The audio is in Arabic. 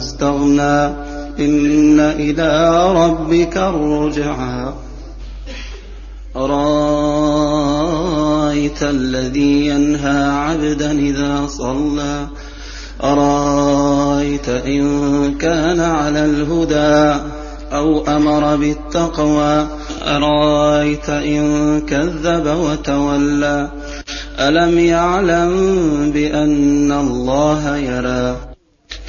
استغنى إن إلى ربك الرجعى. أرأيت الذي ينهى عبدا إذا صلى؟ أرأيت إن كان على الهدى أو أمر بالتقوى؟ أرأيت إن كذب وتولى؟ ألم يعلم بأن الله يرى؟